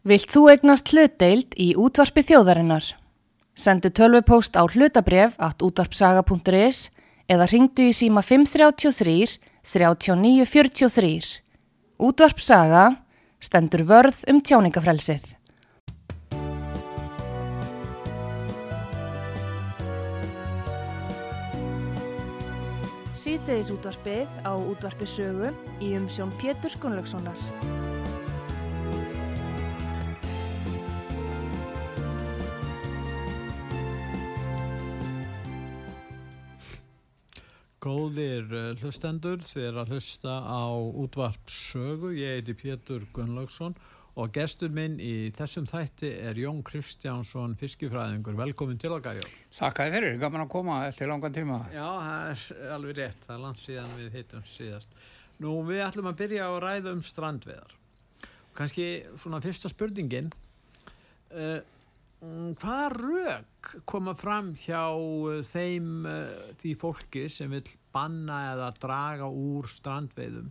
Vilt þú egnast hlutdeild í útvarpi þjóðarinnar? Sendu tölvupóst á hlutabref at útvarpsaga.is eða ringdu í síma 533 3943. Útvarpsaga stendur vörð um tjáningafrelsið. Sýteðis útvarpið á útvarpi sögu í umsjón Pétur Skunlökssonar. Góðir eh, hlustendur, er að hlusta á útvarp sögu, ég heiti Pétur Gunnlaugsson og gestur minn í þessum þætti er Jón Kristjánsson, fiskifræðingur, velkomin til okkar Jón. Þakkaði fyrir, gaman að koma eftir langan tíma. Já, það er alveg rétt, það er langt síðan við hittum síðast. Nú, við ætlum að byrja á að ræða um strandveðar. Kanski svona fyrsta spurningin, uh, hvaða rauk koma fram hjá uh, þeim, uh, því fólki sem vil banna eða draga úr strandveðum?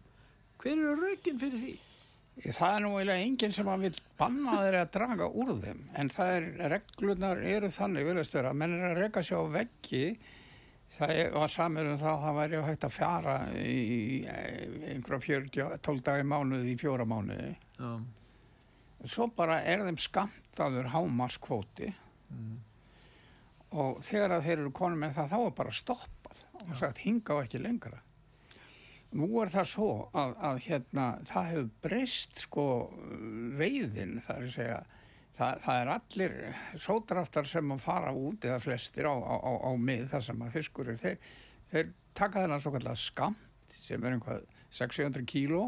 Hver eru raukinn fyrir því? Það er nú eiginlega enginn sem að vil banna þeir að draga úr þeim en það er, reglunar eru þannig viljast vera, menn er að reyka sér á veggi það var samir um það að það væri hægt að fjara í einhverja 40, 12 dagi mánuði í fjóra mánuði Já. Svo bara er þeim skamtaður hámarskvóti mm. og þegar að þeir eru konum með það þá er bara stoppað og sagt hinga á ekki lengra Nú er það svo að, að hérna, það hefur breyst sko veiðin, það er að segja, það, það er allir sótraftar sem að fara út eða flestir á, á, á, á mið þar sem að fiskur er, þeir, þeir taka þennan svo kallar skamt sem er einhvað 600 kíló,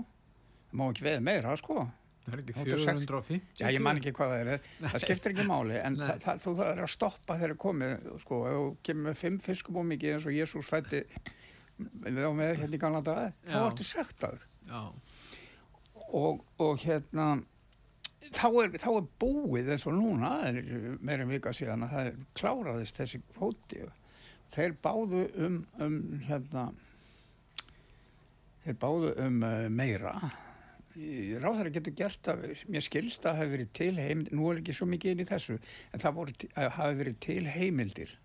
það má ekki veið meira sko. Það er ekki 450? Já, ég man ekki hvað það er, það skiptir ekki máli en það, það, þú þarf að stoppa þegar það komið sko, þú kemur með 5 fiskum og mikið eins og Jésús fætti með hérna í ganna dag þá ertu sektaður. Og, og hérna þá er, þá er búið eins og núna það meirinn vika síðan að það er kláraðist þessi kvóti. Þeir báðu um, um hérna þeir báðu um uh, meira ráðar getur gert að mér skilst að það hefur verið til heimildir nú er ekki svo mikið inn í þessu en það hafi verið til heimildir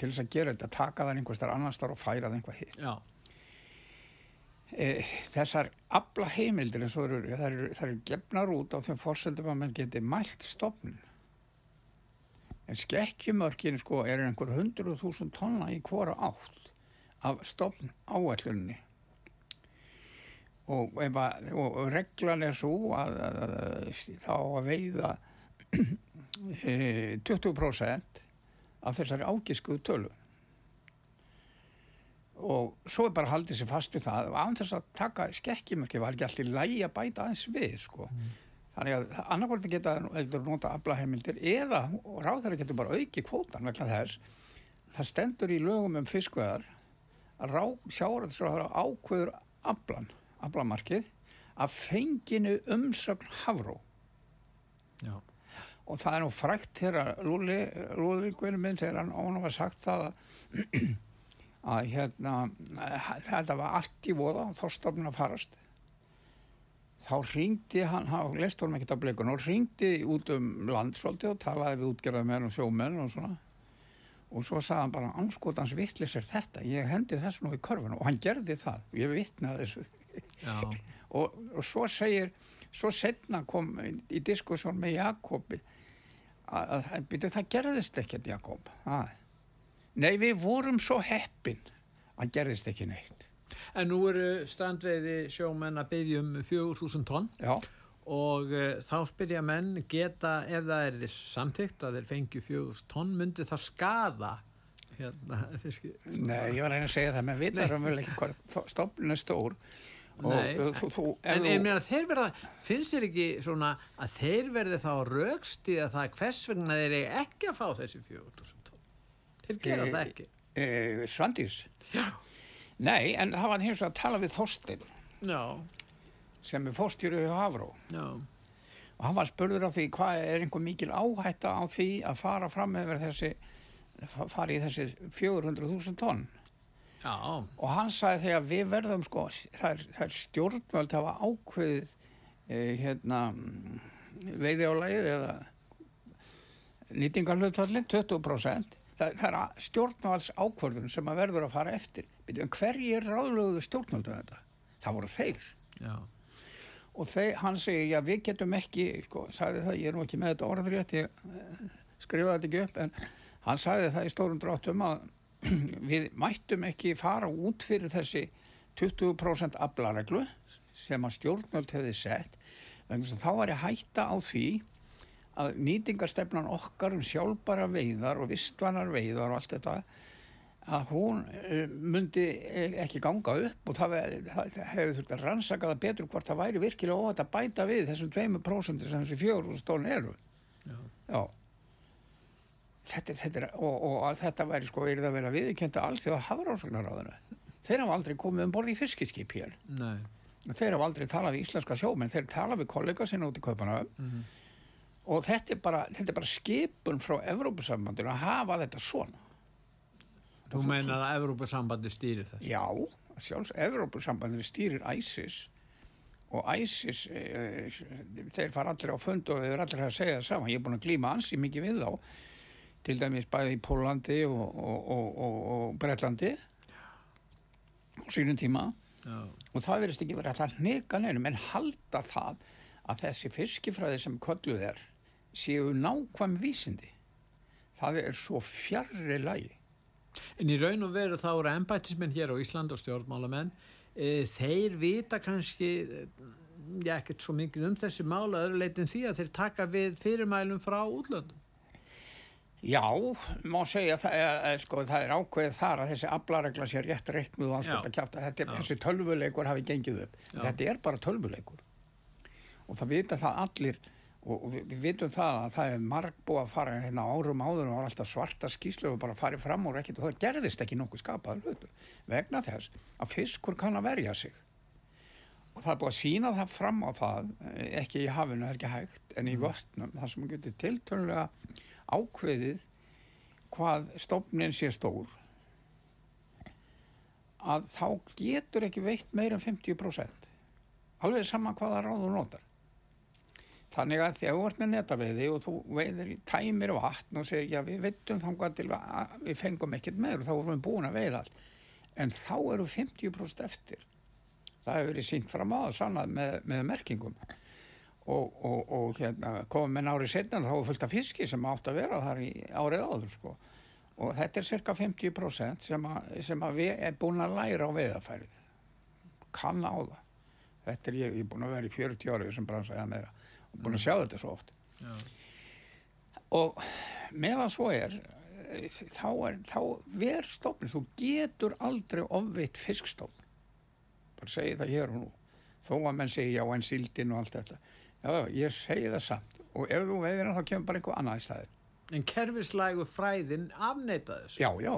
til þess að gera þetta, taka það einhver starf annar starf og færa það einhvað hitt. E, þessar abla heimildir eins og eru, það eru, eru gefnar út á þeim fórsendum að mann geti mælt stofnun. En skekkjumörkin sko er einhver hundruð þúsund tonna í hvora átt af stofn áætlunni. Og, að, og reglan er svo að, að, að þá að veiða 20% af þessari ágiskuðu tölu og svo er bara haldið sér fast við það og án þess að taka skekkjumörki var ekki allir lægi að bæta aðeins við sko. mm. þannig að annarkvöldi geta nota aflaheimildir eða ráðherra getur bara auki kvótan vegna þess það stendur í lögum um fiskveðar að sjáraðsráðara ákveður aflan, aflamarkið að fenginu umsögn hafró. Já. Og það er nú frækt að Lúli, Lúðvíkvinu minn þegar hann ánum var sagt það að, að hérna þetta var allt í voða þá stofnum að farast. Þá ringdi hann, hann leist honum ekkert á bleikun og ringdi út um land svolítið og talaði við útgerðamenn og sjómenn og svona. Og svo sagði hann bara anskotans vittlis er þetta ég hendi þess nú í körfun og hann gerði það og ég vittnaði þessu og, og svo segir svo setna kom í diskussjón með Jakobi að, að byrju, það gerðist ekkert Jakob. Að. nei við vorum svo heppin að gerðist ekki neitt. En nú eru strandveiði sjómenn að byggja um 4000 tonn Já. og uh, þá spyrja menn geta ef það er því samtíkt að þeir fengju 4000 tonn myndi það skada hérna Nei, ég var að reyna að segja það menn við erum vel ekki hvað stofnun er stór og, þú, þú, en ég meina þeir verða finnst þér ekki svona að þeir verði þá raukst í að það hvers vegna þeir ekki að fá þessi 4000 tótt þeir gera e, það ekki. E, Svandís? Já. Nei, en það var hins að tala við Þorstein. Já. Sem er fórstjóru í Havró Já. Og hann var spörður á því hvað er einhver mikil áhætta á því að fara fram með þessi fara í þessi 400.000 tonn Já. og hann sagði þegar við verðum sko, það er, stjórnvöld hafa ákveðið eh, hérna, veiði á lagið eða nýtingarhlutfallin 20% það, það er stjórnvalds ákvörðun sem að verður að fara eftir hverjir ráðlöguðu stjórnvaldu þetta? Það voru þeir Já. og þeir, hann segir, já við getum ekki sko, sagði það, ég er nú ekki með þetta orðrétt ég eh, skrifaði þetta ekki upp en hann sagði það í stórum dráttum að við mættum ekki fara út fyrir þessi 20% aflareglu sem að stjórnvöld hefði sett þess að þá var ég hætta á því að nýtingarstefnan okkar um sjálfbara veiðar og vistvanar veiðar og allt þetta að hún uh, myndi eh, ekki ganga upp og það, hefur þurft að rannsaka það betur hvort það væri virkilega óvægt að bæta við þessum 2% sem þessi fjóru stóðin eru. Já. Já. Þetta, þetta er, og, og þetta væri sko, er það að vera viðkjönda alls því að hafrásagnaráðinu. Þeir hafa aldrei komið um borð í fiskiskip hér. Nei. Þeir hafa aldrei talað við íslenska sjómenn, þeir tala við kollega sinna út í Kaupanöfum Mhm. og þetta er, bara, þetta er bara skipun frá Evrópusambandinu að hafa þetta svona. Þú meinar að Evrópusambandi stýri þess? Já, sjálfs Evrópusambandinu stýrir ISIS og ISIS, e, þeir fara allir á fund og þeir eru allir að segja það saman. Ég er búin að glíma ansi mikið við þá, til dæmis bæði í Pólandi og, og, og, og, og Bretlandi á sínum tíma Já. og það verðist ekki verið að það hneka neinum en halda það að þessi fiskifræði sem kölluð er séu nákvæm vísindi. Það er svo fjarrri lagi. En í raun og veru þá eru embættismenn hér á Ísland og stjórnmálamenn e, þeir vita kannski e, ekkert svo mikið um þessi mála öðru leitin því að þeir taka við fyrirmælum frá útlöndum. Já, má segja það, e, sko, það er ákveðið þar að þessi aflaregla sé rétt reiknuð og allt þetta kjátt að þetta er, þessi tölvuleikur hafi gengið upp. Já. Þetta er bara tölvuleikur. Og það vita það allir og, við, vitum það að það er marg búið að fara hérna árum áður og var alltaf svarta skýslu og bara farið fram úr ekkert og það gerðist ekki nokkuð skapaður hlutur vegna þess að fiskur kann að verja sig. Og það er búið að sína það fram á það, eh, ekki í hafinu, það er ekki hægt, en í vötnum, það sem getur tiltölulega ákveðið hvað stofnin sé stór, að þá getur ekki veitt meira en 50%. Alveg sama hvaða ráð þú notar. Þannig að þegar þú ert með netaveiði og þú veiðir tæmir vatn og segir, já við veitum þangað til að við fengum ekkert meður þá erum við búin að veiða allt. En þá eru 50% eftir. Það hefur verið sínt fram á það með, með merkingum. Og, og, og hérna, komum með árið setna þá er fullt af fiski sem átt að vera þar í árið áður sko. Og þetta er cirka 50% sem, að, sem að við erum búin að læra á veiðafærið. Kann á það. Þetta er ég, ég er búin að vera í 40 árið sem bransa eða meira og búin að sjá þetta svo oft. Já. Og meðan svo er, þá er, þá ver stofnins, þú getur aldrei ofveitt fiskstofn. Bara segi það hér og nú. Þó að menn segi já en síldin og allt þetta. Já, já, ég segi það samt. Og ef þú veiðir hann þá kemur bara einhver annað í staðin. En kerfislægu fræðin afneita þessu. Já, já.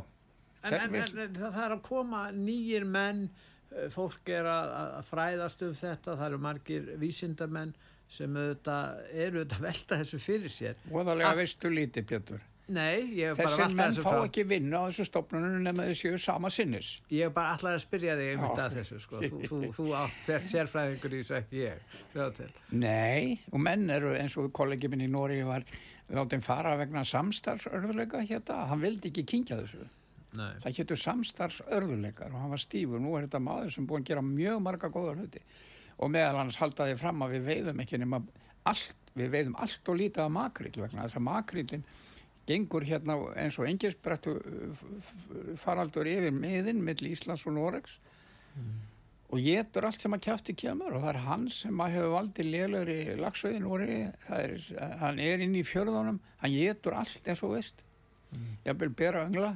En, en, en, en það, það er að koma nýjir menn, eh, fólk er að, að fræðast um þetta, það eru margir vísindamenn sem auðvitað, eru auðvitað að velta þessu fyrir sér. Voðalega Að- veistu lítið, Björtur. Nei, ég hef bara Þessi velta menn þessu fá frá. ekki vinna á þessu stofnunum nema þau séu sama sinnis. Ég hef bara allar að spyrja þig Já. að þessu, sko. Þú, þú, þú átt þert sérfræðingur í þessu ekki ég. Nei, og menn eru eins og kollegi minn í Nóri var látið fara vegna samstarfsörðuleika hérna, hann vildi ekki kingja þessu. Nei. Það héttu samstarfsörðuleikar og hann var stífur. Nú er þetta maður sem búin að gera mjög marga góða hluti. Og meðal hans haldaði fram að við veiðum ekki nema allt, við veiðum allt og lítið af makríl vegna þess að makrílinn gengur hérna eins og engisbrettu faraldur yfir miðin mill Íslands og Noregs. Og getur allt sem að kjæfti kemur og það er hann sem að hefur valdið lélögri lagsveiðin voru, er, hann er inn í fjörðunum, hann getur allt eins og veist, jafnvel bera öngla.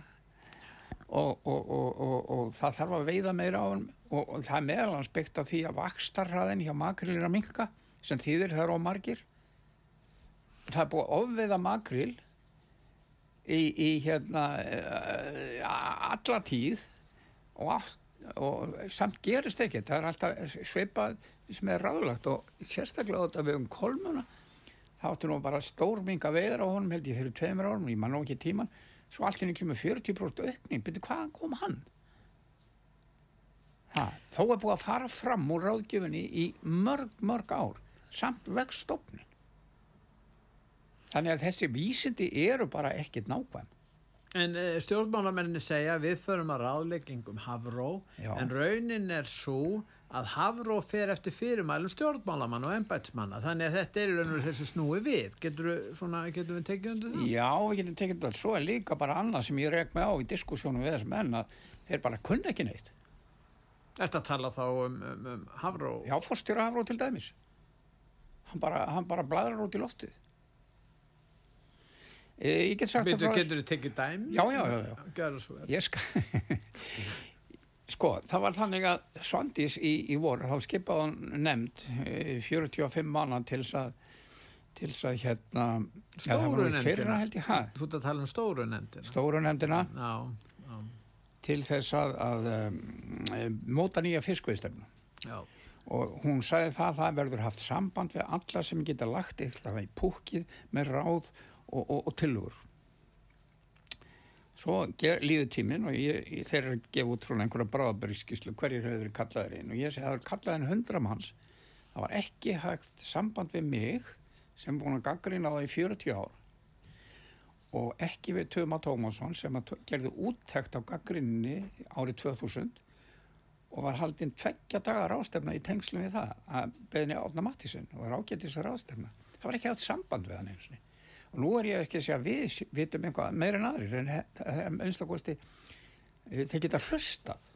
Og, og, og, og, það þarf að veiða meira á hann og, það er meðal hans byggt á því að vakstarraðin hjá makril er að minka sem þýðir það eru á margir. Það er búið að ofveiða makril í, í hérna uh, alla tíð og, allt, og samt gerist ekki. Það er alltaf sveipað sem er ráðlagt og sérstaklega þetta við um kolmuna. Þá áttu nú bara stórminga veiður á honum held ég fyrir tveimur árum, ég man nú ekki tíman svo allt henni kemur 40% aukning. Byrju hvaðan kom hann? Ha, þó er búið að fara fram úr ráðgjöfunni í mörg mörg ár. Samt vegstofnin þannig að þessi vísindi eru bara ekkit nákvæm En uh, stjórnmálamenninni segja við förum að ráðleggingum Havró Já. en raunin er svo að Havró fer eftir fyrirmælum stjórnmálamann og embætsmanna þannig að þetta er í raun og þessi snúi við getur, við tekið undir það? Já, við getum tekið þetta, svo er líka bara annað sem ég rek mig á í diskussjónum við þessum menn að þeir bara kunna ekki neitt. Þetta tala þá um, um, um Havró Já, fórstjóra hafró til dæmis. Hann bara, hann bara bladrar út í loftið. E, ég get sagt Getur, það frá getur þið tekið dæmi? Já, já, já, já. Gjörðu svo vel. Ég skal... sko, það var þannig að Svandís í, í vor, þá skipaði hann nefnd e, 45 manna til þess að til þess að hérna það Stóru í fyrra nefndina. held ég, ha, Þú ert að tala um stóru nefndina. stóru nefndina Já, já, til þess að, að um, móta nýja fiskveiðstefnu já. og hún sagði það að það verður haft samband við alla sem geta lagt eitthvað í púkið með ráð og, og, og tilugur svo líður tíminn og ég, ég, þeir eru að gefa út svona einhverja bráðabæriskíslu hverjir hefur verið kallaðir inn. Og ég segi að það er kallaðin hundra manns. Það var ekki hægt samband við mig sem búin að gaggrina það í 40 ár. Og ekki við Tuma Tómasson sem gerði úttekt á gaggrinni árið 2000 og var haldinn tveggja dagar rástefna í tengslum við það að beðni Átna Mattísson og var ágættis að rástefna. Það var ekki átt samband við hann eins og og nú er ég ekki að segja við vitum eitthvað meira en aðrir en einstaklega þeir geta hlustað.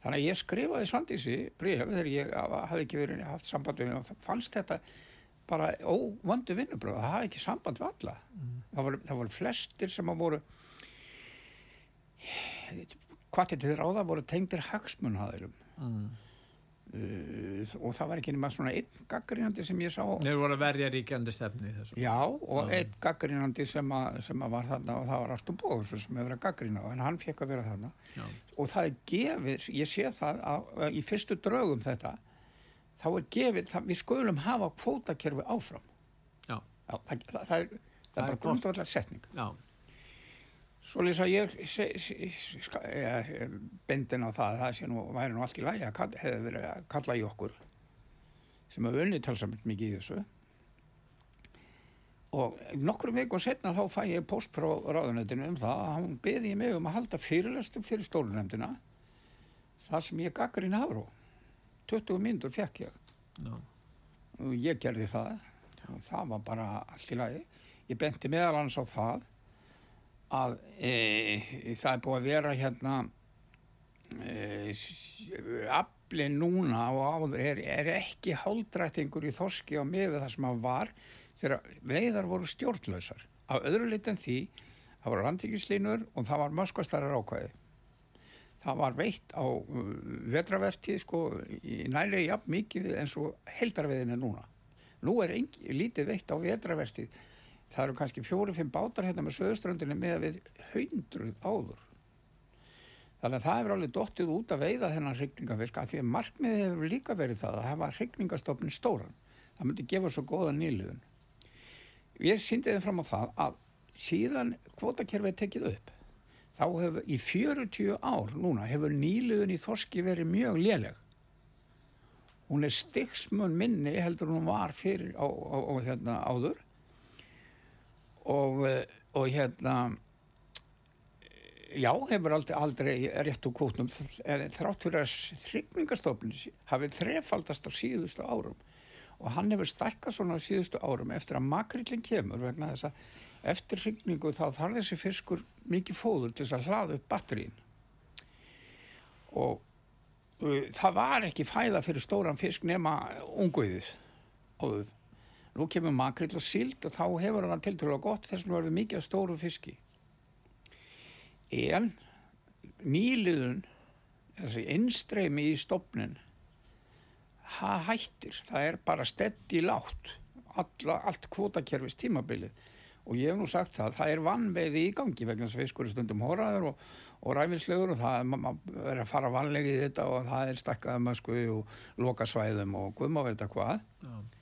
Þannig að ég skrifaði Svandísi bríð þegar ég hafði ekki verið haft samband við hann fannst þetta bara óvöndu vinnubröð það hafði ekki samband við alla. Það, voru, það voru flestir sem að voru hvað til ráða voru tengdir hagsmunhaðilum Mm. Uh, og það var ekki nema svona einn gaggrínandi sem ég sá. Þeir voru að verja ríkjandi stefni já og einn gaggrínandi sem, sem var þarna og það var Artur Bóðursson sem hefur verið að gaggrína en hann fekk að vera þarna. Já. og það er gefið, ég sé það að, í fyrstu draugum þetta þá er gefið, það, við skulum hafa kvótakerfi áfram. Já. það, það, það, það er, er bara grundvallar setning Já. Svo lýsa ég ja, bendin á það, það sé nú, væri nú allt í lagi að hefði verið að kalla í okkur sem hefur unnið talsamt mikið í þessu. Og nokkrum vikum setna þá fæ ég post frá ráðunetinu um það að hún beði mig um að halda fyrirlestum fyrir stólunemdina þar sem ég gaggar í Navró. 20 mínútur fekk ég Já. og ég gerði það og það var bara allt í lagi. Ég benti meðal hans á það að e, það er búið að vera hérna e, afli núna og áður er, er ekki háldrættingur í þorski á miður það sem að var þegar veiðar voru stjórnlausar. Af öðru lit en því það voru randvíkislínur og það var möskvastarar ákvæði. Það var veitt á uh, vetravertið sko í nælega jafn mikið eins og heldarveiðin er núna. Nú er engi, lítið veitt á vetravertið það eru kannski fjóri-fimm bátar hérna með söðuströndinni með við hundruð áður. Þannig að það hefur alveg dottið út að veiða þennan hrygningafisk að því að markmiðið hefur líka verið það að hafa hrygningarstofnin stóran. Það myndi gefa svo góða nýliðun. Ég síndi þeim fram á það að síðan kvotakerfið er tekið upp þá hefur í 40 ár núna hefur nýliðun í þorski verið mjög léleg. Hún er styggsmun minni heldur hún var fyrir á, á, á hérna áður og, eh, og hérna já, hefur aldrei, aldrei rétt úr kútnum þrátt fyrir að þryggingastofnin hafið þrefaldast á síðustu árum og hann hefur stækkað svona á síðustu árum eftir að makrillin kemur vegna þess að eftir hrygningu þá þarf þessi fiskur mikið fóður til þess að hlaða upp batterín og uh, það var ekki fæða fyrir stóran fisk nema unguðið og nú kemur makrill og sild og þá hefur hann til til að gott. Þess að verður mikið stóru fiski. En nýliðun þessi innstreymi í stopnin það hættir. Það er bara steddi látt alla, allt kvotakerfis tímabilið. Og ég hef nú sagt það það er vannveiði í gangi vegna þess að fiskur er stundum horraður og, og ræfilslegur og það er að fara vanlega í þetta og það er stakkaða mösku og lokasvæðum og guðma veit að hvað. Já.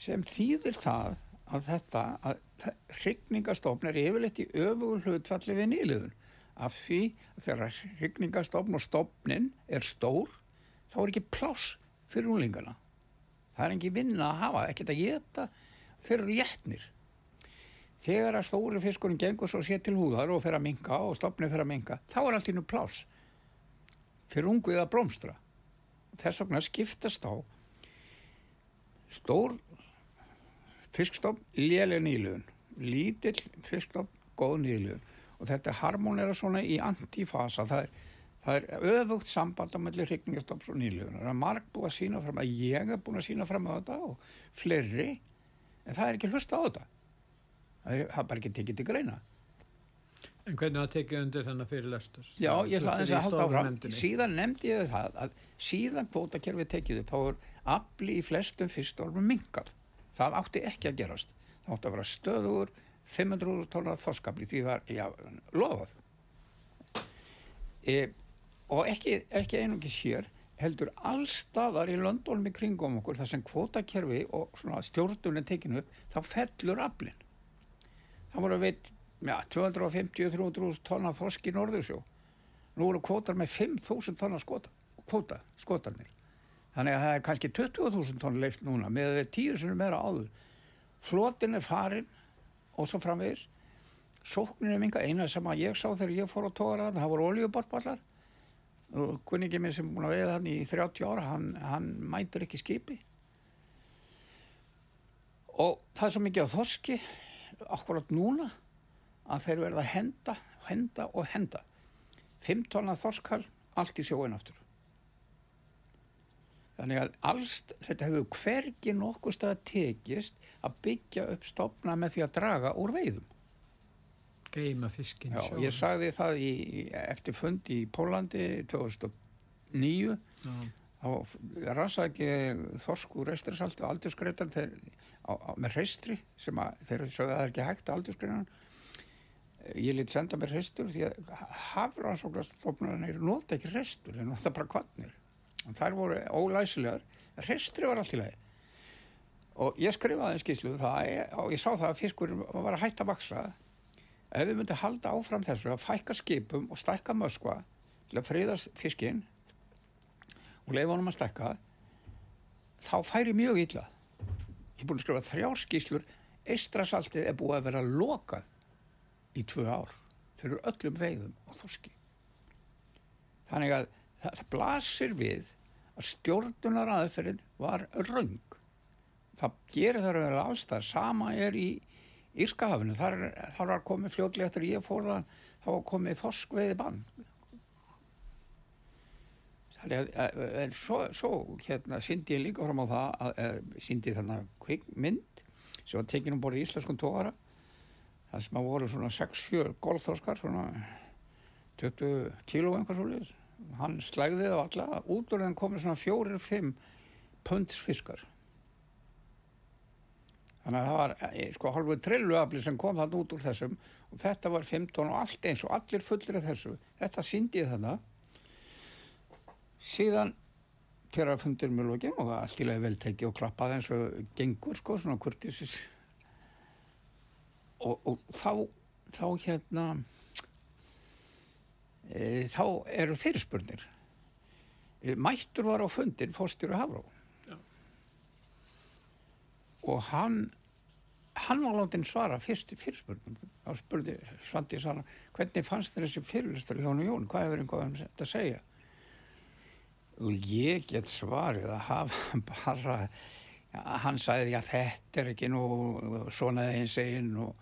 Sem þýðir það að þetta að hryggningastofn er yfirleitt í öfugur hlutfalli við nýliðun af því að þegar hryggningastofn og stofnin er stór þá er ekki pláss fyrir úlingana það er ekki vinna að hafa, ekkert að geta þeir eru jætnir. Þegar að stóri fiskurinn gengur svo sér til húðar og fer að minka og stopnið fer að minka, þá er allt innu plás fyrir unguð að blómstra. Þess vegna skiptast á stór fiskstofn, léleg nýlugun, lítill fiskstofn, góð nýlugun og þetta harmonera svona í antifasa, það er, það er öfugt samband á mellir hryggningastofns og nýlugun. Það er marg búið að sína fram að ég er búin að sína fram á þetta og fleiri, en það er ekki hlusta á þetta. Það er, það bara ekki tekið til greina. En hvernig það tekið undir þennan fyrirlestur? Já, ég ætla aðeins að halda áfram. Síðan nefndi ég það að síðan kvótakerfið tekið upp, er afli í flestum fyrstormum minkað. Það átti ekki að gerast. Það átti að vera stöður 500 tónar þorskafli því var, lofað. E, og ekki, ekki einungis hér, heldur allstaðar í löndunum í kringum okkur þar sem kvótakerfi og svona stjórnun er tekinu upp, þá fellur aflinn. Það voru veit, já, 250-300 tonna þorsk í Norðursjó. Nú voru kvótar með 5.000 tonna skota, kvóta, skotarnir. Þannig að það er kannski 20.000 tonn leift núna með tíu sem er meira áður. Flotin er farin og svo framvegis. Sóknin er minga eina sem að ég sá þegar ég fór á tóraðan, það voru oljubortballar. Og kunningi minn sem búin að veiða hann í 30 ára, hann, hann mætir ekki skipi. Og það er svo mikið á þorski, akkurat núna, að þeir verða að henda, henda og henda. 5 tonna þorskall, allt í sjóin aftur. Þannig að alls, þetta hefur hvergi nokkuð stað tekist að byggja upp stopna með því að draga úr veiðum. Geima fiskin Já, ég sagði það í, eftir fund í Pólandi 2009 Já, þá ransaði ekki þorsku restrisalti og aldurskreitan með reistri sem að þeir sögðu að það er ekki hægt að aldurskreinan. Ég lit senda mér reistur því að hafrannsóknastofnarnir nota ekki reistur, þeir nota bara kvarnir. Þær voru ólæsilegar, reistri var allt í lagi. Og ég skrifaði en skýslu um og ég sá það að fiskur var að hætta að vaksa ef við myndum halda áfram þessu að fækka skipum og stækka möskva til að friðast fiskinn og leifa honum að stækka þá færi mjög illa. Ég er búin að skrifa þrjár skýslur eistrasaltið er búið að vera lokað í tvö ár fyrir öllum veiðum og þorski. Þannig að það, það blasir við að stjórnunar aðferðin var raung það gerir það raun allstað sama er í Írskahafinu, þar, þar var komið fljóðlega eftir ég fór það, þá var komið þorskveiði bann. Þannig að, að- en svo, svo hérna síndi ég líka fram á það, að, að síndi þannig kvikmynd sem var tekin um borðið í íslenskum tóara, það sem að voru svona 6-7 golfþorskar, svona 20 kíló einhvers úr liðs. Hann slægði það alla, út úr þeim komið svona 4-5 punds fiskar. Þannig að það var eh, sko hálfur trilluafli sem kom þarna út úr þessum og þetta var 15 og allt eins og allir fullir af þessu. Þetta síndi þarna. Síðan þegar fundir með lokin og það allt í lagi vel tekið og klappaði eins og gengur sko svona kurtisis. Og, og þá, þá hérna, e, þá eru fyrirspurnir. E, mættur var á fundin fórstjóru Hafró. Og hann hann var látið svara fyrst fyrirspurnum. Þá spurði Svandi Sara hvernig fannst þér þessi fyrirlistur hjá hann og Jón? Hvað hefur einhvað um þetta að segja? Og ég get svarið að hafa bara hann sagði já þetta er ekki nú svona þeim segin og,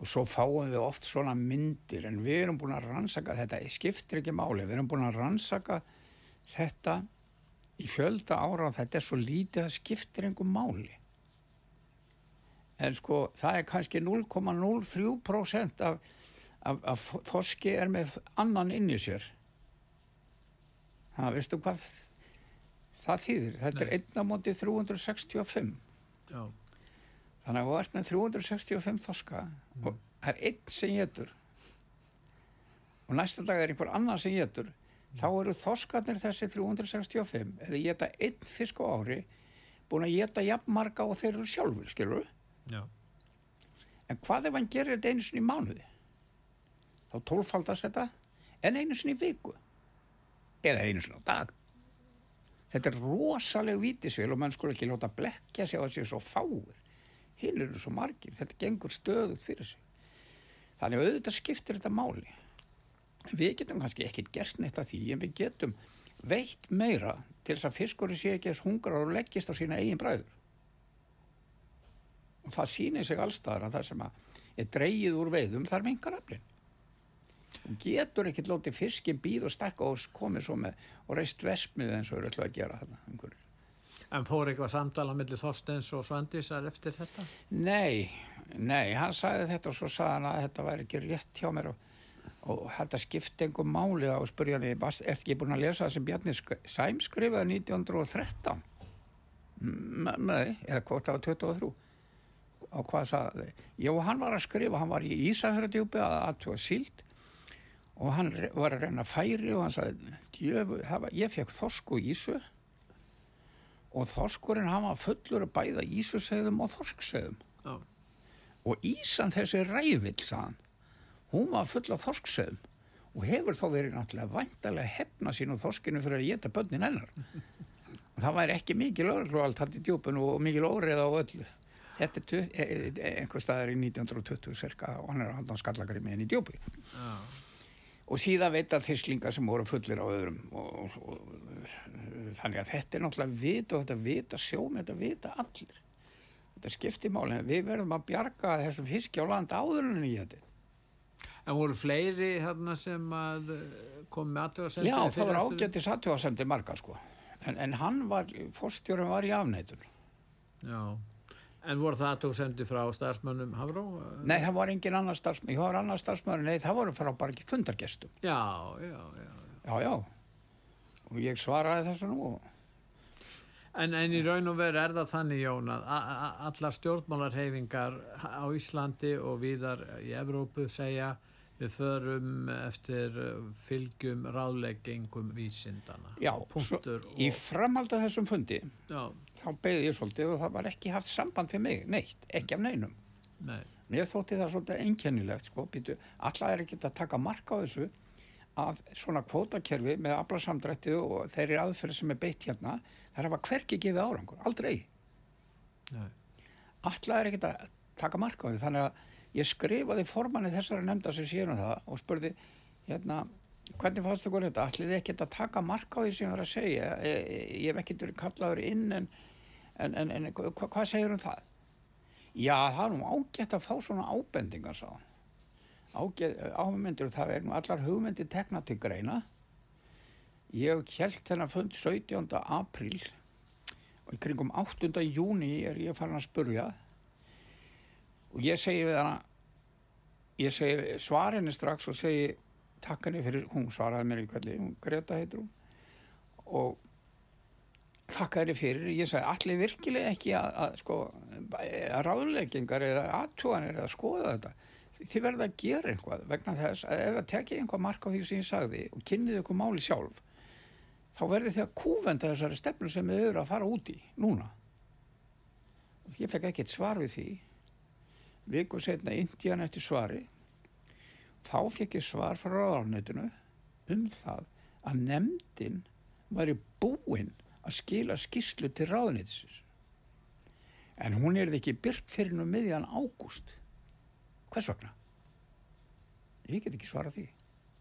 og svo fáum við oft svona myndir en við erum búin að rannsaka þetta. Skiptir ekki máli, við erum búin að rannsaka þetta í fjölda ára og þetta er svo lítið að skiptir einhver máli. En sko það er kannski 0,03% af, af, af þorski er með annan inn í sér. Það veistu hvað það þýðir, þetta er Nei. 1 á móti 365 já, þannig að þú ert með 365 þorska og það er einn sem getur og næsta dag er einhver annar sem getur þá eru þorskarnir þessi 365 eða geta einn fisk á ári búin að geta jafn marga og þeir eru sjálfur, skilur já, En hvað ef hann gerir þetta einu sinni í mánuði? Þá tólfaldast þetta en einu sinni í viku. Eða einu sinni á dag. Þetta er rosaleg vítisvél og mann skulle ekki láta blekja sig á þessi svo fáir. Hinn eru svo margir, þetta gengur stöðugt fyrir sig. Þannig að auðvitað skiptir þetta máli. Við getum kannski ekkit gert neitt að því en við getum veitt meira til þess að fiskurinn sé ekki þess hungrar og leggist á sína eigin bræður. Og það sýnir sig allstaðar að það sem að er dreigið úr veiðum þar mingar aflinn og getur ekkit lótið fiskin býð og stakka og komið svo með og reist vesmið eins og eru alltaf að gera þarna einhverjir. En fór eitthvað samtala millir Þorsteins og Svandísar eftir þetta? Nei, nei, hann sagði þetta og svo sagði hann að þetta væri ekki rétt hjá mér og, og þetta skipti einhver máli og spurði hann, er ekki búin að lesa það sem Bjarni Sæm skrifaði 1913? M- Nei, eða það var 23 og hvað sagði Jó, hann var að skrifa, hann var í Ísafjörðdjúpi að aðtúa síld og hann var að reyna færi og hann sagði, ég fekk þorsku ísu og þorskurinn hann var fullur að bæða ísusegðum og þorsksegðum Já. og ísan þessi rævill sagðan, hún var full af þorsksegðum og hefur þá verið náttúrulega vantarlega hefna sín og þorskinu fyrir að geta börnin hennar og það væri ekki mikil örgluvald hann í djúpun og mikil óreða á öllu þetta er tu- e- e- einhver staðar í 1920 cirka og hann er hann á skallagrimi en í djúpi Já. Og síðan veit að þyslingar sem voru fullir á öðrum og, og, og þannig að þetta er náttúrulega vita og þetta vita sjómi, þetta vita allir þetta skiptir máli við verðum að bjarga þessum fiski á land áður en í þetta En voru fleiri þarna sem eh, kom með aðtöðarsendir? já það var ágættis aðtjóðasemdi marga sko en, en hann var, fórstjórum var í afneitun Já. En voru það aðtöðarsendir frá starfsmönnum Hafró? nei það var engin annar starfsmæður, ég var annar starfsmæður nei það voru frá bara ekki fundargestum Já, já, já. já já og ég svaraði þessu nú og En, en í raun og veru er það þannig, Jón, að allar stjórnmálarhefingar á Íslandi og víðar í Evrópu segja við förum eftir fylgjum ráðleggingum vísindana. já, Punktur. svo, í framhald af þessum fundi Já, þá beði ég svolítið og það var ekki haft samband fyrir mig, neitt, ekki af neinum. nei. Mér þótti það svolítið einkennilegt, sko, býtu, alla er ekki að taka marka á þessu að svona kvótakerfi með aflasamdrættið og þeirri aðferð sem er beitt hérna, er að hverki gefið árangur, aldrei. nei. Alla er ekki að taka marka á því, þannig að ég skrifaði formanni þessara nefnda sem séum það og spurði, hérna, hvernig fannst ykkur þetta? Ætlið þið ekki að taka marka á því sem ég var að segja? E, e, ég hef ekki en, en, en, hva, hvað segir um það? Já, það er nú ágætt að fá svona ábendingar, sá. ámyndir, það er nú allar hugmyndir tekna til greina. Ég held þennan fund 17. apríl og í kringum 8. júni er ég farin að spurja og ég segi við hana, ég segi svarinni strax og segi takk henni fyrir, hún svaraði mér í kvelli, hún Greta heitur hún og þakka henni fyrir, ég segi allir virkilega ekki að, að sko að ráðleggingar eða aðtúanir eða skoða þetta, þið verða að gera eitthvað vegna þess að ef það tekið einhvað mark á því sem ég sagði og kynnið ykkur máli sjálf þá verður þið að kúvenda þessari stefnu sem þið eru að fara út í núna. Og ég fekk ekkert svar við því. Viku setna Indian eftir svari. Þá fekk ég svar frá ráðarnetinu um það að nefndin væri búinn að skila skýslu til ráðarnetisins en hún er ekki byrt fyrir nú miðjan ágúst hvers vegna? ég get ekki svarað því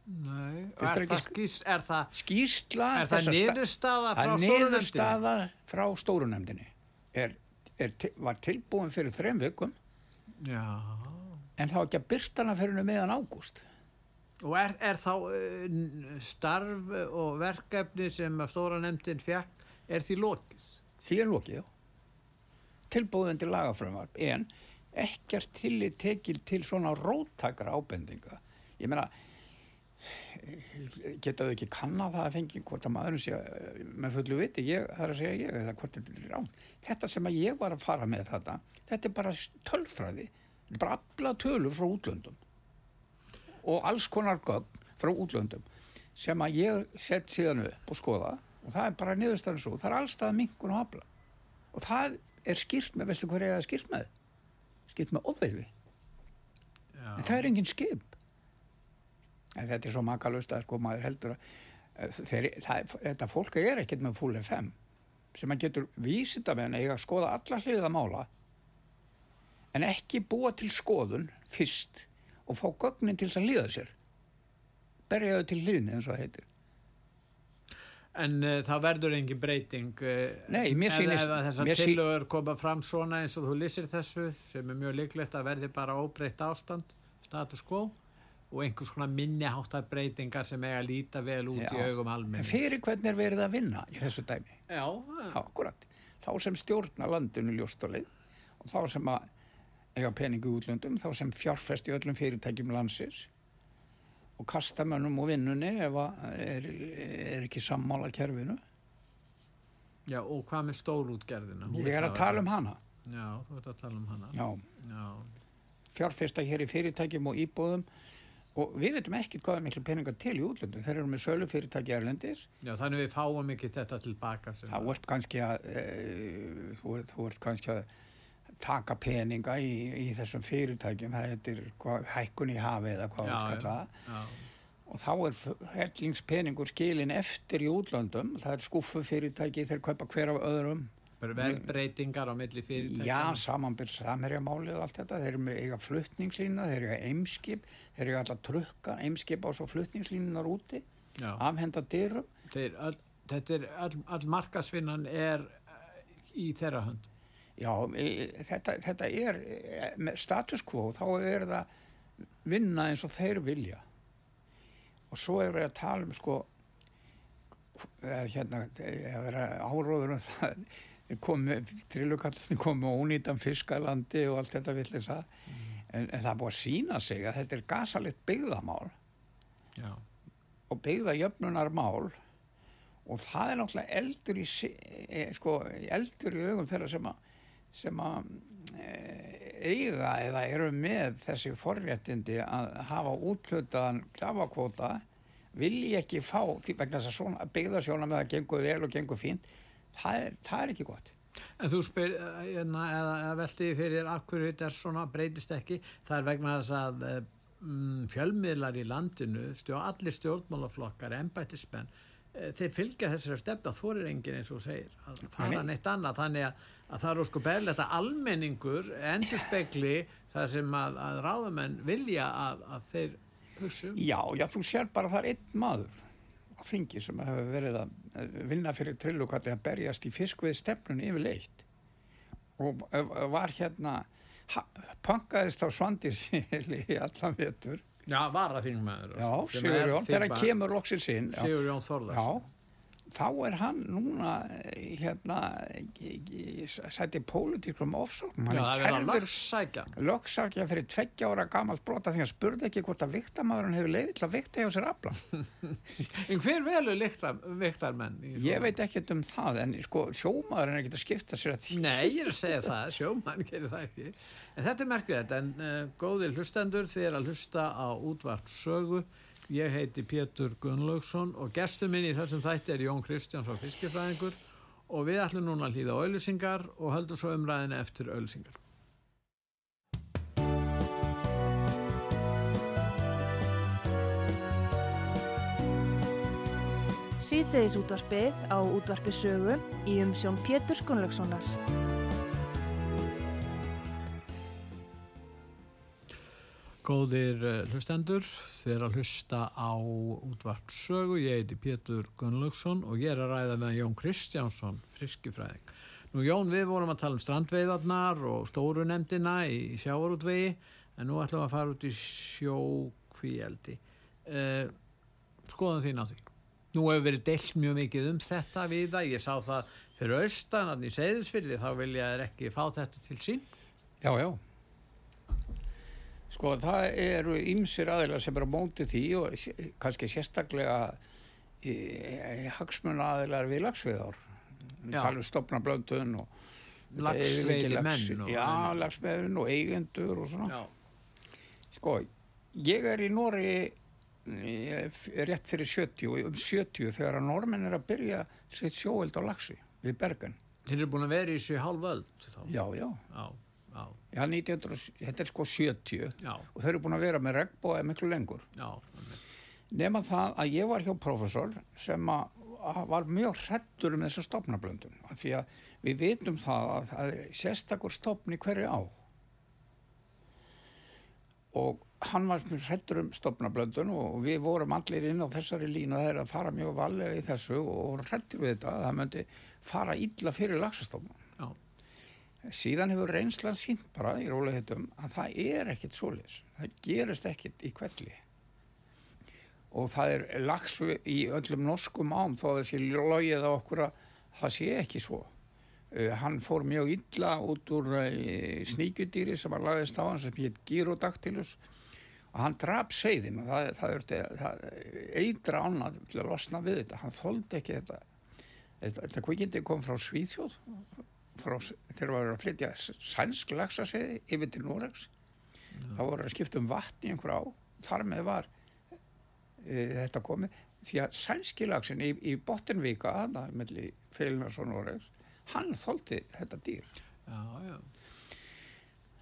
Nei. Er það, sk- skís, er það, skýrsla er það niðurstaða frá að stórunefndinni? niðurstaða frá stórunemdini er, er, var tilbúin fyrir þrem vikum Já. en þá ekki að byrta hana fyrir meðan ágúst Og er, er þá uh, starf og verkefni sem nefndin fjall, er því lokið? því er lokið já tilbúin til lagafrömmar en ekkert tillit tekil til svona róttakra ábendinga ég meina geta þau ekki kannað það að fengi hvort að maðurinn sé eh, með fullu viti, ég, það er að segja ég eða hvort þetta er rán. Þetta sem að ég var að fara með þetta, þetta er bara tölfræði, bara afla tölur frá útlöndum og alls konar gögn frá útlöndum sem að ég sett síðan upp og skoða og það er bara niðurstæðan svo, það er allstað minkun og afla. Og það er skýrt með, veistu er það skýrt með? Skýrt með ofveiði, en það er engin skip. En þetta er svo makalust að sko maður heldur að eh, þeir, það, þetta fólk er ekkert með full FM sem að getur vísita með eiga að skoða alla hliða mála en ekki búa til skoðun fyrst og fá gögnin til þess að líða sér. Berjaðu til hlýðni eins og það heitir En uh, það verður engin breyting uh, Nei, mér sýnist- Ef, þessar tillögur koma fram svona eins og þú lýsir þessu sem er mjög líklegt að verði bara óbreytt ástand status quo og einhvers konar minniháttar breytingar sem eiga að líta vel út í Já. augum en almenning fyrir hvernig er verið að vinna í þessu dæmi? Já, Akkurat, þá sem stjórna landinu ljóstólið og þá sem að eiga peningu í útlöndum, þá sem fjárfest í öllum fyrirtækjum landsins og kasta mönnum og vinnunni ef að er, er ekki sammála kerfinu. já, og hvað með stórútgerðina? Ég er að hafa tala það. um hana. Já, þú ert að tala um hana Já, Já, fjárfesta hér í fyrirtækjum og íbúðum og við veitum ekki hvað er miklu peninga til í útlöndum. Þeir eru með sölu fyrirtæki erlendis. já, þannig við fáum ekki þetta tilbaka Það vart kannski að, e, þú ert kannski að taka peninga í, í þessum fyrirtækjum, það hvað, hækkun í hafi eða hvað við já. skalla það. Já, og þá er hellingspeningur skilin eftir í útlöndum það er skuffu fyrirtæki, þeir kaupa hver af öðrum bara verðbreytingar á milli fyrirtækja já, samanbyrð samherjamálið og allt þetta, þeir eru með eiga fluttningslína, þeir eru eiga eimskip þeir eru alltaf trukka, eimskip á svo fluttningslínunar úti, Já. afhenda dyrum Þeir, all, þetta er, all, all markasvinnan er eh, í þeirra hönd já, e, þetta, þetta er e, status quo, þá er það vinna eins og þeir vilja. Og svo er verið að tala um sko eða hérna, að vera áróður um það komu, trillukallinni komu ónýtan fiskalandi og allt þetta vill þess að en, en það er búið að sína sig að þetta er gasalitt byggðamál. Já, og byggðajöfnunar mál og það er náttúrulega eldur í e, sko, eldur í augum þeirra sem að sem að e, eiga eða eru með þessi forréttindi að hafa útlutaðan klafakvóta vilji ekki fá því vegna þess að svona byggðasjóna með að gengur vel og gengur fínt það er, það er ekki gott. En þú spyr, eh, hérna, eða, eða velti fyrir akkur þetta er svona breytist ekki, það er vegna þess að eh, mm, fjölmiðlar í landinu, stjó, allir stjórnmálaflokkar, embættismenn, eh, þeir fylgja þessari stefna, þorir enginn eins og segir, að fara Nei, nei. neitt annað, þannig að, að það er sko beðlegt að almenningur endur spekli það sem að, að ráðamenn vilja að, að þeir hugsa um. Já, já, þú sér bara að það er einn maður á þingi sem hefur verið að vinna fyrir trillukatti að berjast í fiskvið stefnun yfirleitt og var hérna ha, pankaðist á svandisíli í allan vetur Já, varaþingmaður. Já, sem Sigur er Jón, þegar hann kemur loksins inn já, Sigur Jón Þorðars. já, þá er hann núna eh, hérna eh, sæti pólitíkum ofsóknum Já, það er kærður lögsakja fyrir tveggja ára gamalt brota því hann spurði ekki hvort að viktamæðurinn hefur leiði til að vikta hjá sér afla En hver velur viktarmenn? Ég veit ekkert um það, en sko, sjómaðurinn er ekkert að skipta sér að því. Nei, ég er að segja það, sjómann gerir það ekki. En þetta er merkilegt, en uh, góðir hlustendur, er að hlusta á útvart sögu. Ég heiti Pétur Gunnlaugsson og gestur minn í þessum þætti er Jón Kristjánsson fiskifræðingur og við ætlum núna að hlýða auðlýsingar og höldum svo umræðinu eftir auðlýsingar. Síðdeðis útvarpið á útvarpi sögu í umsjón Pétur Gunnlaugssonar. Góðir uh, hlustendur, þið er að hlusta á útvart sögu. Ég heiti Pétur Gunnlaugsson og ég er að ræða með Jón Kristjánsson, friskifræðing. Nú Jón, við vorum að tala um strandveiðarnar og stóru nefndina í sjávarútvegi, en nú ætlum við að fara út í sjókvíeldi. Uh, skoðum þín á því. Nú hefur verið deilt mjög mikið um þetta við það. Ég sá það fyrir austan, þannig í segðisfyrði, þá vilja þær ekki fá þetta til sín. Já, já. Sko, það eru ymsir aðeinar sem eru á móti því og kannski sérstaklega e, hagsmun aðeinar við lagsveðar. Já. Talum stopna blöndun og Laxveiði menn. og- Já, lagsveðin og eigendur og svona. Já. Sko, ég er í Nóri rétt fyrir 70, um 70 þegar að normenn er að byrja sitt sjóeld á lagsi við Bergen. Þeir eru búin að vera í þessu hálföld þá. Já, já. Já, já, Já, 1900, þetta er sko 70 já, og þeir eru búin að vera með regnbóða miklu lengur. Nefna það að ég var hjá professor sem að, var mjög hrettur um þessa stopnablöndun. Af því að við vitum það að það er sérstakur stopn í hverju á. og hann var hrettur um stopnablöndun og við vorum allir inn á þessari línu að það er að fara mjög valega í þessu og hrettur við þetta að það myndi fara illa fyrir lagsastofnun. Síðan hefur reynslan sínt bara í rólegheitum að það er ekkit svoleiðis. Það gerist ekkit í kvelli. Og það er lags í öllum norskum ám þó að þessi logið á okkur að það sé ekki svo. Uh, hann fór mjög illa út úr uh, sníkjudýri sem var lagðist á hann sem hétt Gyrodactylus og hann draf seiðin og það, það, það, það eitra annað til að losna við þetta. Hann þóldi ekki þetta. Þetta, þetta kvikindi kom frá Svíþjóð frá, þegar var að flytja sænsk lagsaseiði yfir til Noregs. Það voru að skipta um vatn í einhver á. Þar með var e, þetta komið því að sænski lagsin í, í Bottenvíka aðna melli Félunars og Noregs hann þóldi þetta dýr Já, já.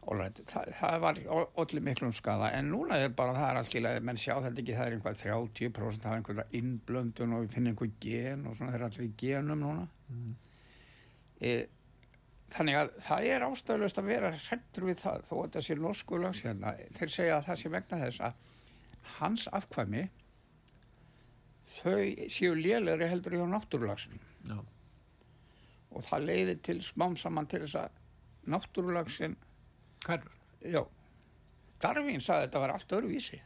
Alright, það, það var allir miklum skada en núna er bara það er allt í lagi menn sjá þetta ekki, það er einhvað 30% af einhverja innblöndun og við finnum einhver gen og svona, það er allir í genum núna Mm. e, þannig að það er ástæðulegst að vera hrettur við það þó að þetta sé norsku lags hérna. Þeir segja að það sé vegna þess að hans afkvæmi þau séu lélegri heldur hjá náttúrulagsinu Já. og það leiðir til smám saman til þess að náttúrulagsin Hverfur? já. Darwin sagði að þetta var allt öruvísi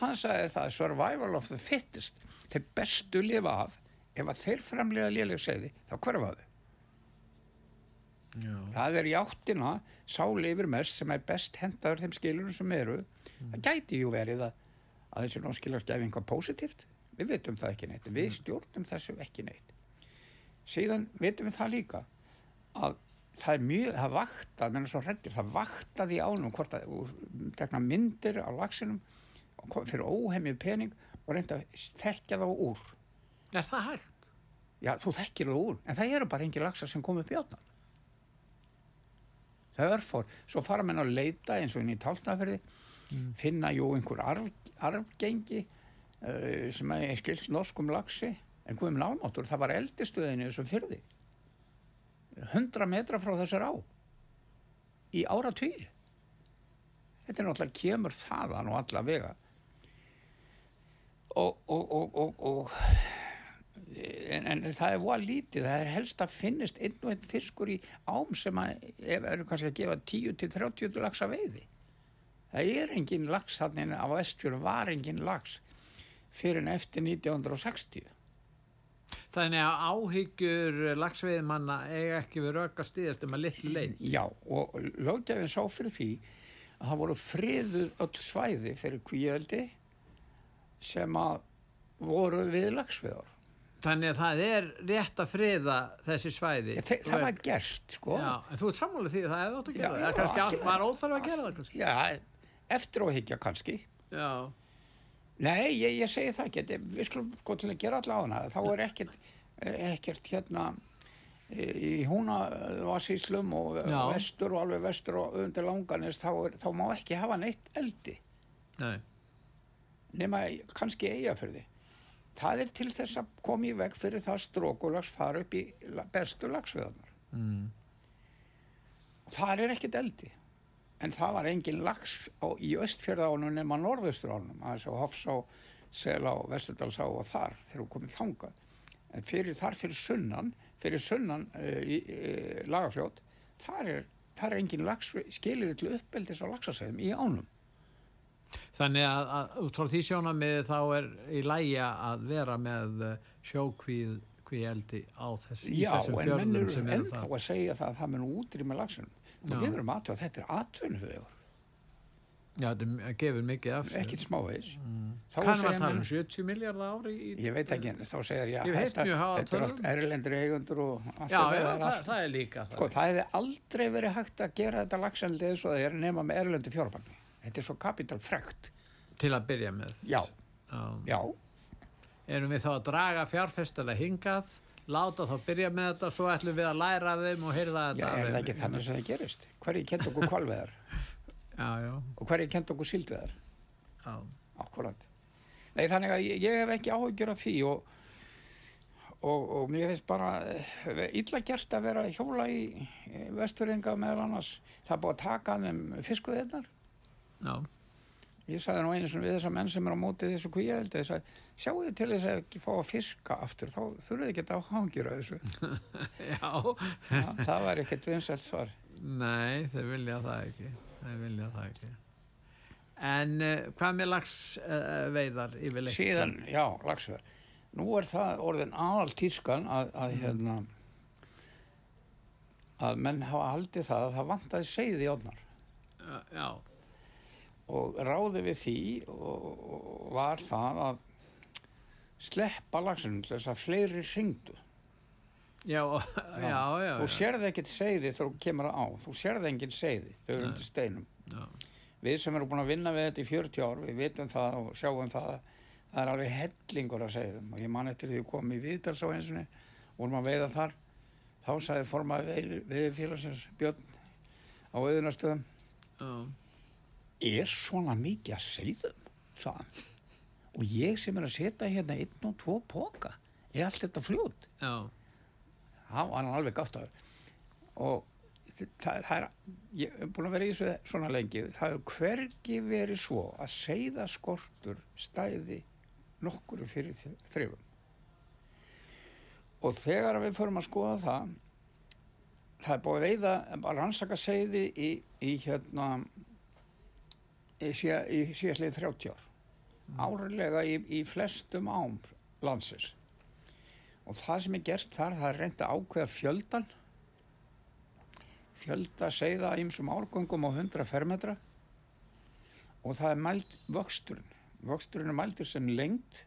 hann sagði það survival of the fittest þeir bestu lifa af ef að þeir framlega léleg segði þá hverfaðu Já. það er í áttina sá lifir mest sem er best hentaður þeim skilurum sem eru. Það gæti jú verið að, að þessi nóskilar gefi einhvað positíft við vitum það ekki neitt, við stjórnum þessu ekki neitt. Síðan vitum við það líka að það er mjög, það vakta, hrettir, það vaktaði í ánum hvort að, myndir á kom- fyrir óhemmið pening og reynda að þekkja þá úr. Er það hægt? Já, þú þekkir þá úr, en það eru bara engin lagsar sem kom upp í átnan. Það er örfór, svo fara menn að leita eins og inn í táltnaferði, Mm. finna jú einhver arf, arfgengi uh, sem er skilst norskum lagsi, en hvað um námáttur, það var eldistuðinu þessum fyrði. 100 metra frá þessar á í ára tugi þetta er náttúrulega kemur þaðan og alla vega og, og, og, og, og en, en það er voða lítið það er helst að finnist einn og einn fiskur í ám sem að eru kannski að gefa 10-30 lags að veiði það er engin lags þannig á vestfjörðum var engin lags fyrir en eftir 1960 Þannig að áhyggjur lagsveiðmanna eiga ekki við röka stíðast um að litlu leið. Já, og löggefinn sá fyrir því að það voru friðuð öll svæði fyrir kvíöldi sem að voru við lagsveðar. Þannig að það er rétt að friða þessi svæði. Þe það var gert, sko. Já, en þú ert sammálið því að það hefði átt að gera það. Það er kannski allt lagi. óþarf að gera það kannski. Já, eftir að higgja kannski. Já, Nei, ég, ég segi það ekki. Við skulum sko til að gera alla á hana. Þá er ekkert, ekkert hérna í húnavassíslum og Já. vestur og alveg vestur og undir langanist, þá, er, þá má ekki hafa neitt eldi. nei. nema kannski eigafyrði. Það er til þess að koma í veg fyrir það strókulags fara upp í bestu lagsveðanar. Mm. Það er ekkit eldi. En það var engin lags á, í östfjörðánum nema norðausturánum, aðeins á Hofsá, Selá, Vesturdalsá og þar þegar hún komið þangað. En fyrir, þar fyrir sunnan, fyrir sunnan uh, í uh, lagafljót, þar er, þar er engin lags, skilir til uppeldis á lagsasæðum í ánum. Þannig að, að út frá því sjónamiði þá er í lægi að vera með sjókvíð kvíeldi á þess, í Já, en menn fjörðum eru sem eru ennþá það. að segja það að það mun útrýma lagsunum. Já. við erum aðtöða að þetta er atvinnuvegur, Já, þetta gefur mikið af sér. ekkit smávegis. Mm. Þá Kann segja var að tala um menn- 70 miljardar ári í... Ég veit ekki, en þá segir ég háa þetta er allt erlendur eigundur og allt Já, já, er það, allt- það er líka það. Sko, það hefði aldrei verið hægt að gera þetta lagseldi eins og það er nema með erlendu fjárbanni. Þetta er svo kapitalfrekt. Til að byrja með. Já, Já. já, Erum við þá að draga fjárfestala hingað, láta þá byrja með þetta, svo ætlum við að læra þeim og heyrða já, þetta. af er það ekki þannig sem það gerist? Hverju kent okkur kvalveðar Já, já, og hverju kent okkur síldveðar? já. Akkurat. Nei, þannig að ég, ég hef ekki áhyggjur af því og, og, og mér finnst bara eh, illa gert að vera hjóla í vesturringa meðal annars. Það búið að taka þeim fiskuðirnar já. Ég sagði nú einu svona við þessar menn sem er á mótið þessu kvíaðildi, þess að sjáu þið til þess að ekki fá að fiska aftur, þá þurfið þið ekki að hangir á þessu. Já, Já, það var ekkert vinsælt svar. nei, þeir vilja það ekki. Þeir vilja það ekki. En uh, hvað með lags uh, yfirleitt? Síðan, já, lagsvegar. Nú er það orðin aðal tískan að, að hérna, að menn hafa haldið það að það vantaði segði í odnar. Uh, já, og ráði við því og, og var það að sleppa lagsunum til þess að fleiri syngdu. já, já, já. Þú já. sérði ekkert segði þegar þú kemur á, þú sérði engin segði þú erum Nei. til steinum. Já, Við sem erum búin að vinna við þetta í 40 ár, við vitum það og sjáum það að það er alveg hellingur að segja þeim og ég man eftir því að kom í Viðdals á einsunni, vorum að veiða þar, þá sagði formaði veiðfélagsins Björn á auðunastöðum, já, er svona mikið að segðum það og ég sem er að setja hérna einn og tvo póka er allt þetta fljót? Já, það var hann alveg gátt að og það, það er ég er búin að vera í þessu svona lengi. Það hefur hvergi verið svo að segða skortur stæði nokkuru fyrir þrifum og þegar við förum að skoða það það er búið að rannsaka segði í, í hérna í, síða, í síðastlegin 30 ár. Árlega í, í flestum ám landsins. Og það sem er gert þar það er reynd að ákveða fjöldan fjölda segða ímsum árgöngum á 100 fermetra. Og það er mælt vöxturinn. Vöxturinn er mæltur sem lengt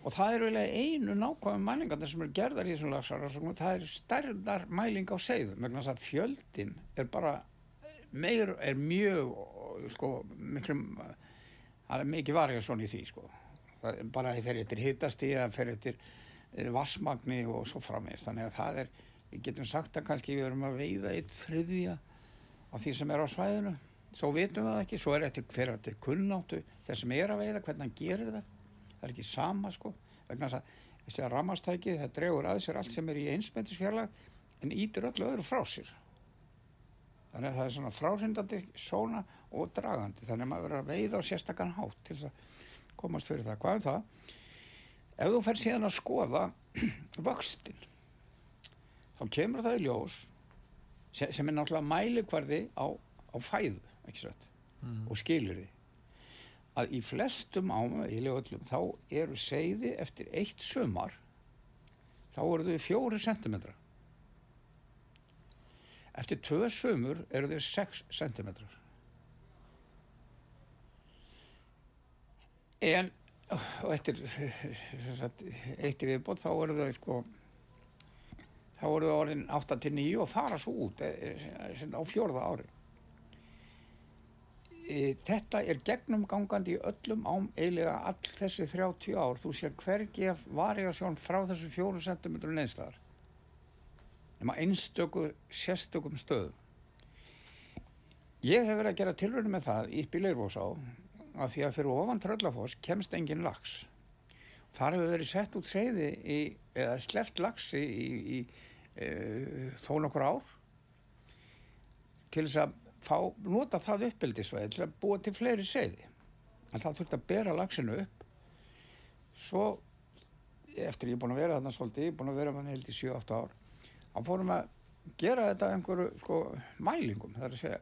og það er eiginlega einu nákvæmum mælingarnir sem eru gerðar í þessum lagsarásögnum það er stærðar mæling á segðum vegna þess að fjöldin er bara meir, er mjög sko, miklum það er mikið varja svona í því sko. Bara það fer eftir hittasti það fer eftir eh, vassmagni og svo framins þannig að það er, við getum sagt að kannski við erum að veiða eitt þriðja af því sem er á svæðinu. Svo vitum við það ekki, svo er eftir hver eftir kunnáttu þess sem er að veiða, hvernig hann gerir það. Það er ekki sama sko vegna að þessi ramastæki það dregur að sér allt sem er í einsmendisfjarlag en ítur öllu öðru frá sér þannig að það er svona fráhrindandi sóna og dragandi. Þannig að maður verður að veiða á sérstakann hátt til þess að komast fyrir það. Hvað er það? ef þú fer síðan að skoða vöxtin þá kemur það í ljós sem, sem er náttúrulega mælikvarði á, á fæðu mm. og skilir því að í flestum lögullum þá eru segði eftir eitt sumar þá eru þau fjóri sentimetra eftir tvö sumur eru þau sex sentimetrar. En og eftir eitt í viðbót þá eru þau sko þá eru þau orðin 8 til 9 og fara svo út eh, eh, á fjórða ári. E, þetta er gegnumgangandi í öllum ám eiginlega all þessi 30 ár. Þú sér hvergi að variasjón frá þessu fjóru sentimetru neinstæðar nema einstöku sérstökum stöðum. Ég hef verið að gera tilröðinu með það í Bíleirvósá að því að fyrir ofan Tröllafoss kemst engin lags þar hefur verið sett út seiði í, eða sleft lagsi í, í e, þó nokkur ár til þess að fá, nota það uppeldisveið til að búa til fleiri seiði en það þurfti að bera lagsinu upp. Svo eftir ég er búin að vera þarna svolítið, ég er búin að vera með held í 7-8 ár þá fórum að gera þetta einhverju sko mælingum. Það er að segja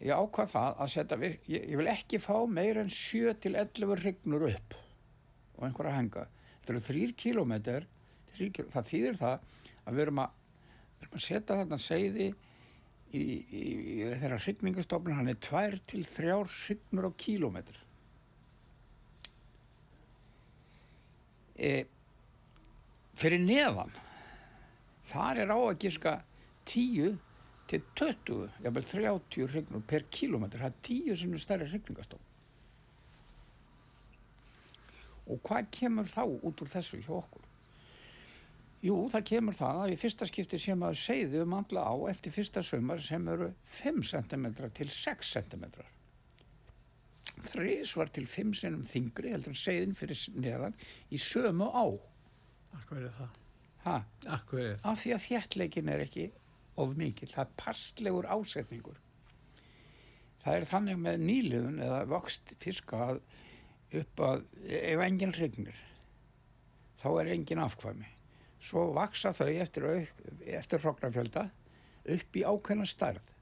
ég ákvað það að setja ég, ég vil ekki fá meir en 7 til 11 hrygnur upp og einhverja henga þetta eru 3 kilometr það þýðir það að við erum að, við erum að setja þarna segði í, í, í þeirra hrygningastofnun hann er 2 til 3 hrygnur á kilometr e, fyrir neðan þar er á að giska 10 til 20, jafnvel 30 hrygnur per kilometr, það er 10 sem er stærri hrygningastofn og hvað kemur þá út úr þessu hjá okkur Jú, það kemur það að í fyrsta skipti sem að segði um andla á eftir fyrsta sömar sem eru 5 cm til 6 cm. Þrís var til 5 cm þingri heldur en segðin fyrir neðan í sömu á. Akkur er það? Ha? Akkur það? Af því að þjættleikin er ekki of mikil. Það er passlegur ásetningur. það er þannig með nýliðun eða vöxt fiska að upp að ef enginn hrygnir þá er enginn afkvæmi svo vaksa þau eftir, eftir hrognarfjölda upp í ákveðna stærð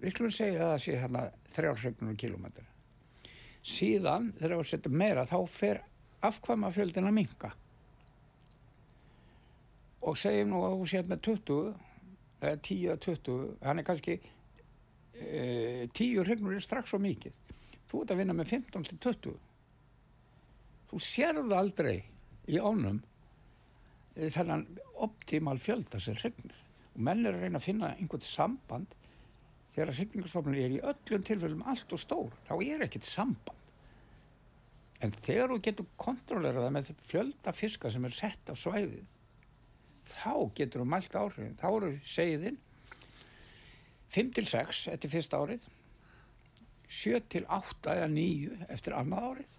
við skulum segja að það sé hérna þrjár hrygnur kilometr síðan þegar við setjum meira þá fer afkvæma fjöldin að minka og segjum nú að þú sétt með 20 eða 10 eða 20 hann er kannski e, 10 hrygnur er strax svo mikið. Þú ert að vinna með 15 til 20 þú sérðu aldrei í ánum e, þennan optimal fjölda sem hrygnur og menn er að reyna að finna einhvern samband. Þegar hrygningastofnun er í öllum tilfellum allt og stór þá er ekkert samband. En þegar þú getur kontrollerað með fjölda fiska sem er sett á svæðið þá getur þú mælt áhrifin. Þá eru segðin 5 til 6 eftir fyrsta árið 7 til 8 eða 9 eftir annað árið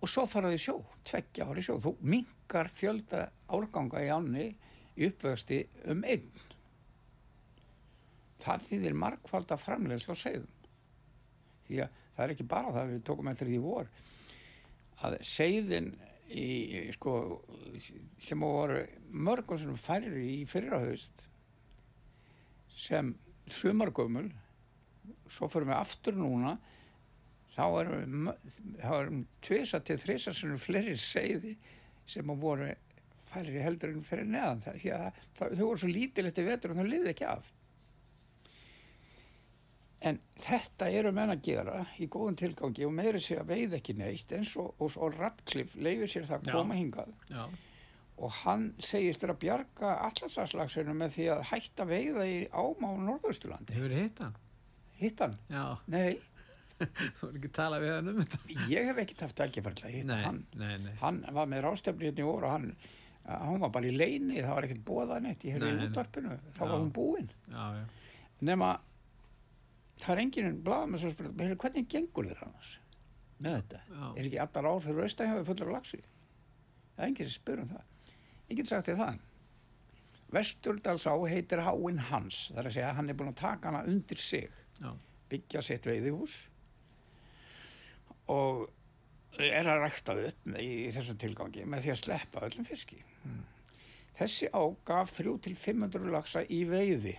og svo faraði sjó tveggja ári sjó, þú minkar fjölda árganga í ánni í uppvexti um einn. Það þýðir markvalda framlegslu á segðum því að það er ekki bara það við tókum eftir því vor að segðin í, sko, sem voru mörgum sem færri í fyrrahaust sem sumargömmul svo fyrir við aftur núna. Þá erum erum tvisa til þrisa sem fleiri segði sem voru færri heldur en fyrir neðan. Það, því að það, þau voru svo lítilegt í vetur og þau liði ekki af En þetta eru menn að gera í góðum tilgangi og meiri sér að veið ekki neitt eins og, og, og Radcliffe leifir sér það að koma hingað Já, og hann segist að bjarga allarsaslagsinu með því að hætta veiða í ám á Norðausturlandi. hefur þið hitt hann? Hitt hann? Já, Nei, þú er ekki að tala við hann um þetta. ég hef ekkert haft tækifærlega að hitta hann. nei, nei. Hann var með rástefni hérna í óra og hann, hann var bara í leini, það var ekkert bóða neitt í hérna Nei, í nei. útvarpinu, þá var hún búin. Já, já. Nema, það er enginn að spyrja, "Heyrðu, hvernig gengur þér annars með þetta? Já. Er ekki allar ár fyrir austahjáði fullar af laxi? Það er enginn sem spyr um það. Ég get sagt þér það. Vesturdalsá heitir Háinn Hans, það er að segja að hann er búin að taka hana undir sig, Já, byggja sitt veiðihús og er að rækta upp í, í þessu tilgangi með því að sleppa öllum fiski. Þessi á gaf 3-500 laxa í veiði.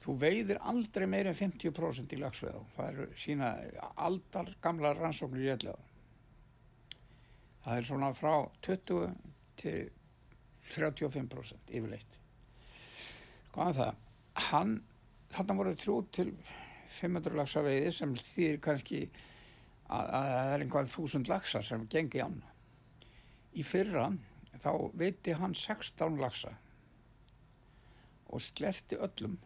Þú veiðir aldrei meira en 50% í laxveða. Það eru sína aldar gamla rannsóknir í ellega. Það er svona frá 20 til 35% yfirleitt. Hvað er það? Hann, þarna voru 3 til 500 laxa veiði sem þýðir kannski að, að það er einhvað þúsund laxar sem gengi ána. Í fyrra þá veiti hann 16 laxa og slefti öllum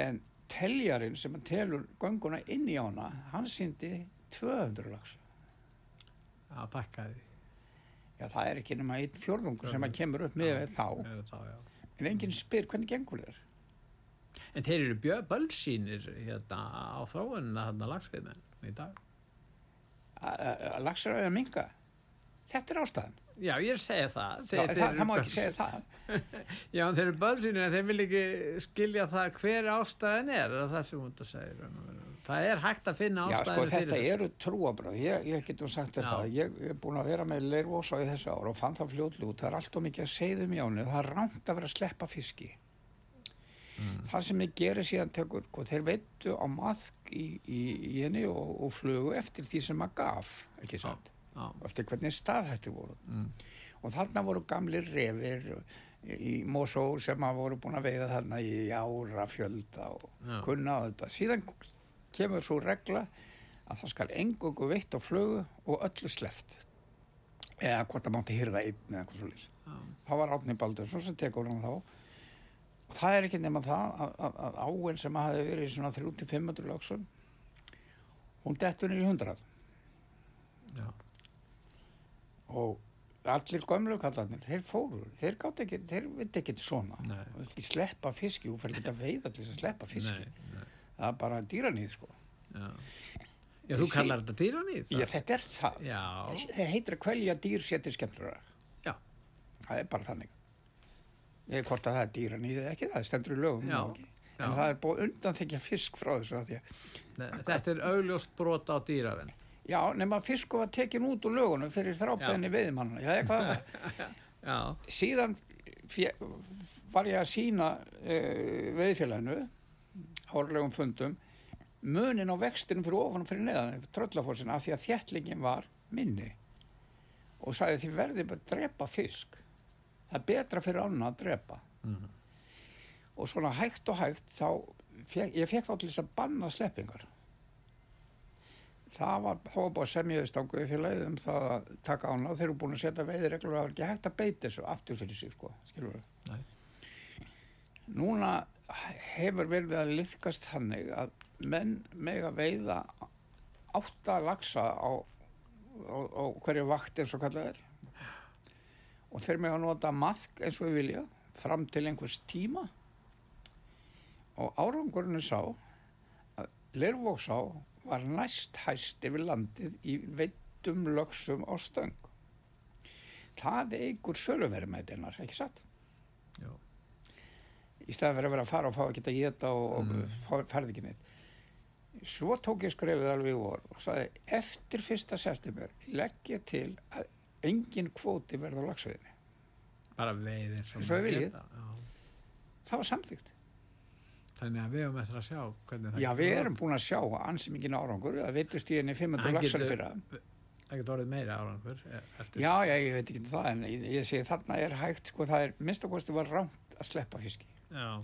en teljarinn sem telur gönguna inn í ána hann síndi 200 laxa já, bakkaði. já það er ekki nema einn fjórðungur sem að kemur upp með þá. þá, en enginn spyr hvernig gengur þér. En þeir eru bjö- bölsýnir hérna á þróunina þarna lagsveiðmenn í dag. að að minga þetta er ástæðan Já, ég að segja það. Já, Þeir, það, það má ekki segja það Já, en þeir eru bölsýnir en þeir vil ekki skilja það hver ástæðan er, er það sem hún þetta segir. og. Það er hægt að finna Já, ástæðan sko, þetta eru trúabröð, ég, ég getur sagt Já. það, ég er búin að vera með leirvosa í þessu ára og fann það fljótlu út, það er alltaf mikið að segja um jánu, það er rangt að vera að sleppa fiski. Það sem ég gerir síðan tekur, sko, þeir veitu á maðk í, í, í henni og, og flugu eftir því sem maður gaf, ekki sant, Já, eftir hvernig staðhætti voru. mm, Og þarna voru gamlir refir í Mosó sem að voru búin að veiða þarna í ára fjölda og Já. kunna á þetta. Síðan kemur svo regla að það skal engungu veitt á flugu og öllu sleft. Eða hvort það mátti hýrða einn eða eitthvað svo lýs. já, Það var Átni Baldursson sem tekur hann þá. Og það er ekki nema það að, að, að áin sem hafi verið í svona 300-500 lögsum, hún dettur niður í 100 já. Og allir gömlu kallarnir, þeir fóru, þeir gátt ekki, þeir veit ekki svona. Ekki sleppa fiski, þú fyrir ekki að veiða til þess að sleppa fiski. Nei, nei, Það er bara dýranýð, sko. já. Já, þú kallar þetta dýranýð? Já, þetta er það. Já, Það heitir að kvelja dýr sér til skemmturar. já, Það er bara þannig. Ég hvort að það er dýran í það ekki, það stendur í lögum. Já, já. En það er búið undan þykja fisk frá þessu Nei, Þetta er augljóst brot á dýravend. Já, nema fisku var tekin út úr lögunum fyrir þrábæðinni veiðmann. Já, eitthvað. Já, Síðan var ég að sína uh, veiðfélaginu, árlegum fundum, munin á vextinum fyrir ofan og fyrir neðan, tröllafórsina, af því að þjætlingin var minni. Og sagði því verði bara að drepa fisk. Það er betra fyrir annan að drepa. Mhm. Og svona hægt og hægt þá, ég fekk þá til þess að banna sleppingar. Það var, búið að semjaði stanguði félagið um það að taka ána og þeir eru búin að setja veiðireglur og það var ekki hægt að beita þessu aftur fyrir sig, sko, skilur við. Núna hefur verið að liðkast þannig að menn mega veiða átta lagsa á, á, á hverju vakt eins og kallað er. Og þeir mega nota maðk eins og við vilja fram til einhvers tíma. Og árangurinn er sá að Lervóksá var næst hæst yfir landið í veitum lögsum á stöng. Það eigur söluverðmætinar, ekki satt? já, í staðan fyrir að vera að fara og fá að geta geta og, og Mm. mm. ferði ekki neitt svo tók ég skrefið alveg í vor og sagði eftir fyrsta september legg ég til að engin kvóti verða á lagsveiðinni bara veiðin sem Svo að viljið. geta, já. það var samþygt Þannig að við höfum eftir að sjá hvernig það já getur við erum búin að sjá ansi mikið árangur. Það veitust ég henni 500 Hann lagsar getur- fyrir Það getur orðið meira árangur e- eftir. já já ég veit ekki um það en ég, ég segi þarna er hægt sko það er minnstakosti var rámt að sleppa fiski. Já,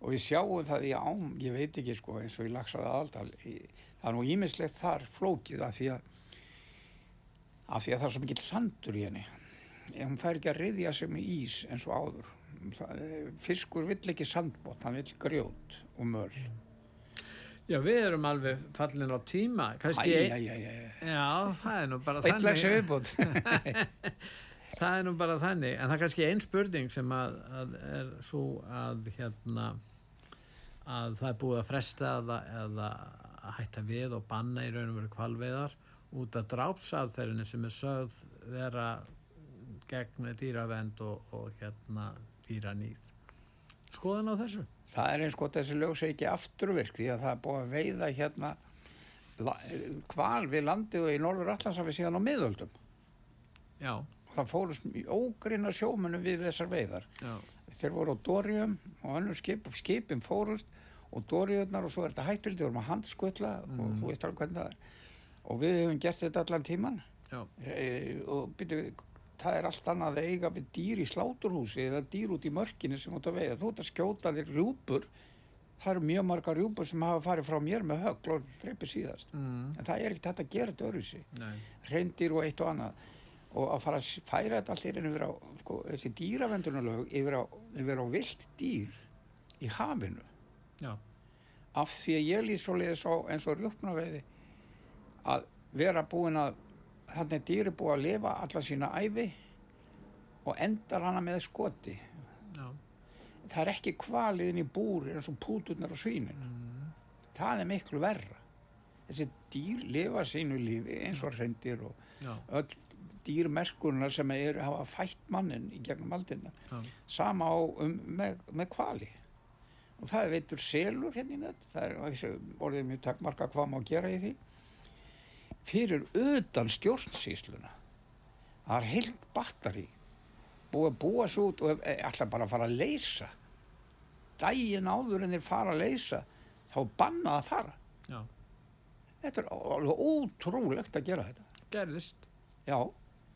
og við sjáum það í ám, ég veit ekki sko eins og í lagsaði aðaldal í- það er nú ímislegt þar flókið af því að af því að það er svo mikill sandur í henni. Hún fær ekki að riðja sig með ís eins og áður. það, fiskur vill ekki sandbót, hann vill grjót og möl já við erum alveg fallin á tíma. Kannski, Æ, æ, æ, æ, já, það er nú bara eitt þannig. viðbót Það er nú bara þannig, en það er kannski einn spurning sem að, að er svo að hérna að það er búið að fresta eða, eða að hætta við og banna í raun og veru kvalveiðar út af drápsaðferðinni sem er sögð vera gegn dýravend og, og hérna dýranýð. Skoðan á þessu? það er eins að þessi lög segi ekki afturvirk því að það er búið að veiða hérna hval við landið og í norður allansafi síðan á miðöldum. Já, og það fórust ógrinna sjómunum við þessar veiðar. Já, þeir voru á Dórium og önnur skip, skipin fórust og Dóriurnar og svo er þetta hættulítið, við vorum að handskutla og Mm. þú veist alveg hvernig það er. Og við hefum gert þetta allan tíman já, e, og byrju, það er allt annað að eiga við dýr í sláturhúsi eða dýr út í mörkinni sem út að veiða. Þú ert að skjóta þér rjúpur. Það eru mjög margar rjúpur sem hafa farið frá mér með högl og dreipið síðast. Mm, en það er ekkert hægt að gera þetta nei, reyndir og eitt og annað. Og að fara að færa þetta allir yfir á sko, þessi dýravendunarlög yfir á, yfir á vilt dýr í hafinu. Já, af því að ég lýs svoleiðis á eins og rjúpnaveiði að vera búin að þannig dýri búið að lifa alla sína æfi og endar hana með skoti. Já, það er ekki kvaliðin í búri eins og púturnar og svínin. Mm, það er miklu verra. Þessi dýr lifa sínu lífi eins og reyndir og já, öll dýrmerkunar sem er, hafa fætt mannin í gegnum aldina. Já, sama á um, með, með kvali og það er veitur selur hérna í nött það er að orðið mjög takkmarka hvað má gera í því fyrir utan stjórnsýsluna. Það er heilt batteri búið að búa svo út og alltaf bara að fara að leysa. Daginn áður en þeir fara að leysa þá bannað að fara. Já, þetta er alveg ótrúlegt að gera þetta. Gerðist, já,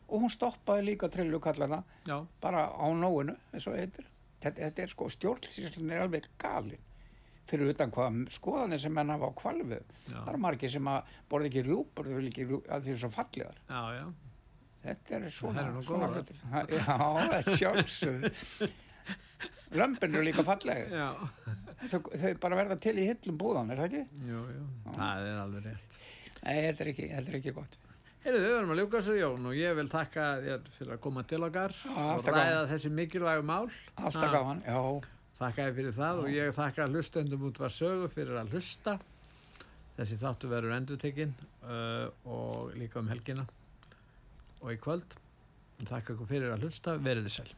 og hún stoppaði líka trillukallana bara á nóinu þetta, þetta er sko stjórnsýslun er alveg galin fyrir utan hvað skoðanir sem menn hafa á kvalfið já, það eru margir sem að borða ekki rjúpur þau vil ekki rjúpur að því er svo fallegar. Já, já, þetta er svona, Það nú svona. Ha- já, þetta sjálfsög lömpin eru líka fallega já, þau, þau bara verða til í hillum búðan er það ekki? jú, jú, það er alveg rétt. Nei, þetta er ekki, þetta er ekki gott. Heyrðu, við verðum að ljúka svo Jón og ég vil takka þér fyrir að koma til okkar og ræða þessi mikilvægu mál. alltaf Ha, gaman, já Þakka þér fyrir það og ég þakka hlustendum út var sögu fyrir að hlusta. Þessi þáttu verður endurtekinn uh, og líka um helgina og í kvöld. Þakka ykkur fyrir að hlusta, verið þið sæl.